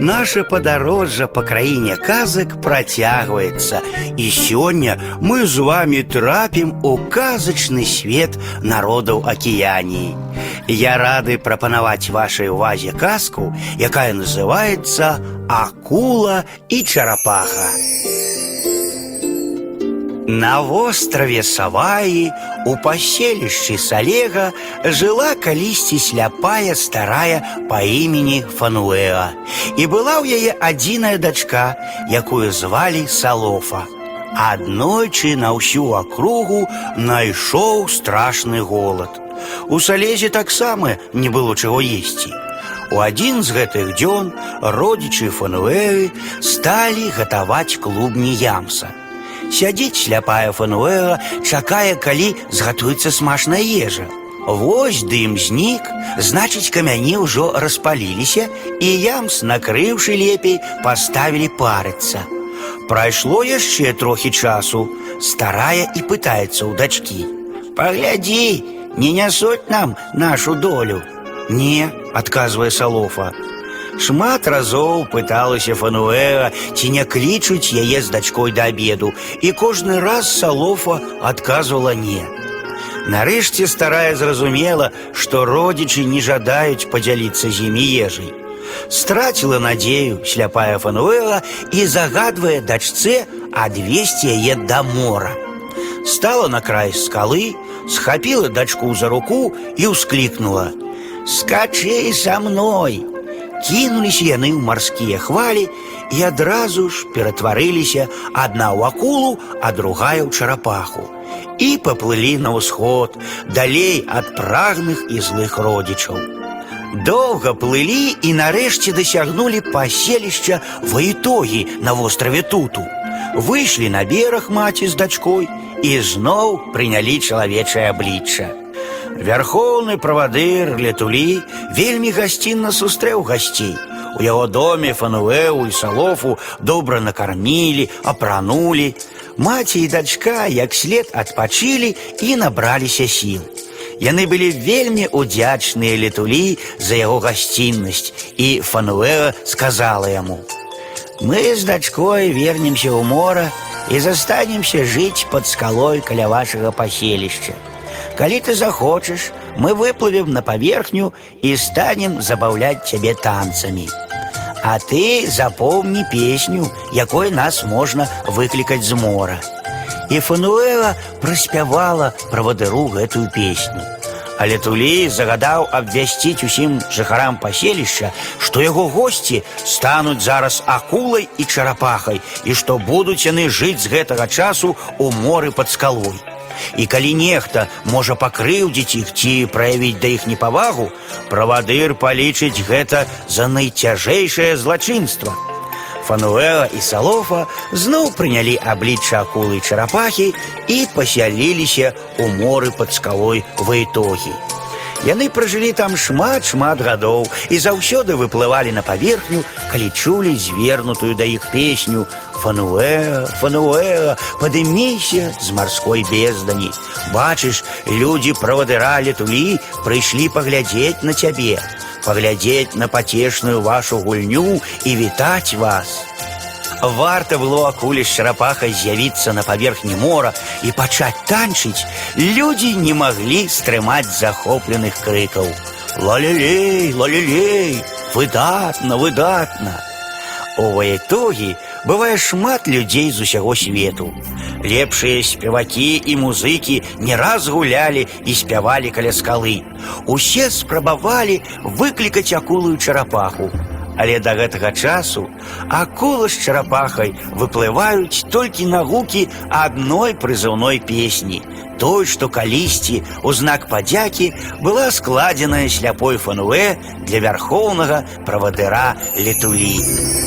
Наше падарожжа па краіне казак працягваецца. І сёння мы з вами трапім у казачны свет народаў акіяніі. Я рады прапанаваць вашай увазе казку, якая называецца Акула і чарапаха. На востраве Саваі у паселішчы Салега жыла калісьці сляпая старая па імені Фануэа. І была ў яе адзіная дачка, якую звалі Салофа. Аднойчы на ўсю акругу найшоў страшны голад. У салезе таксама не было чаго есці. У адзін з гэтых дзён родзічы Фануэлы сталі гатаваць клубні ямса. Сядзіць сляпая Фануэла, чакае, калі згатуецца смачная ежа. Вось дым знік, значыць, камяні ўжо распаліліся, і ямс, накрыўшы лепей, паставілі парыцца. Прайшло яшчэ трохі часу, старая і пытаецца ў дачкі: « Паглядзі, не нясуць нам нашу долю. Не, адказвае Салофа. Шмат разоў пыталася Фануэла, ці не клічуць яе з дачкой да абеду, і кожны раз Салофа адказвала не. Нарэшце старая зразумела, што родзічы не жадаюць падзяліцца з імі ежай. Страціла надзею сляпая Фануэла і загадвае дачцэ адвесці яе да мора. Стала на край скалы, схапіла дачку за руку і ўсклікнула: « Скачы са мной! Кінуліся яны ў марскія хвалі і адразу ж ператварыліся адна ў акулу, а другая ў чарапаху. І паплылі на ўсход, далей ад прагных і злых родзічаў. Доўга плылі і нарэшце дасягнулі паселішча ваітогі на востраве туту. Выйшлі на бераг маці з дачкой і зноў прынялі чалавечае аблічча. Вярхоўны правадыр летулі вельмі гасцінна сустрэў гасцей. У яго доме фануэу і салофу добра накармілі, апранулі. Маці і дачка як след адпачылі і набраліся сіл. Яны былі вельмі удзячныя летулі за яго гасціннасць, і Фануэа сказала яму: « Мы з дачкой вернемся ў мора і застанемся жыць пад скалой каля вашага паселішча. Калі ты захочешь, мы выплывем на поверхню и станем забавлять тебе танцами. А ты запомни песню, якой нас можно выкликать з мора. І Фануэла праспявала правадыру гэтую песню. Але Тулей загадаў абвясціць усім жыхарам паселішча, што яго госці стануць зараз акулай і чарапахай, і што будуць яны жыць з гэтага часу ў моры пад скалой. І калі нехта можа пакрыўдзіць іх ці праявіць да іх непавагу, правадыр палічыць гэта за найцяжэйшае злачынства. Фануэла і Салофа зноў прынялі аблічча акулы і чарапахі і пасяліліся ў моры пад скалой ваітогі. Яны пражылі там шмат шмат гадоў і заўсёды выплывалі на паверхню, калі чулі звернутую да іх песню Фануэа, Фануэа, падыміся з марской бездані. Бачыш, людзі правадыра летулі прыйшлі паглядзець на цябе, паглядзець на пацешную вашу гульню і вітаць вас. Варта было акуле з чарапахай з'явіцца на паверхні мора і пачаць танчыць, людзі не маглі стрымаць захопленых крыкаў. Лалелей, лалелей, выдатна, выдатна. У ваетогі бывае шмат людзей з усяго свету. Лепшыя спевакі і музыкі не раз гулялі і спявалі каля скалы. Усе спрабавалі выклікаць акулую чарапаху. Але да гэтага часу акула з чарапахай выплываюць толькі на гукі адной прызыўной песні, той, што калісьці у знак падзякі была складзеная сляпой фануэ для вярхоўнага правадыра летулі.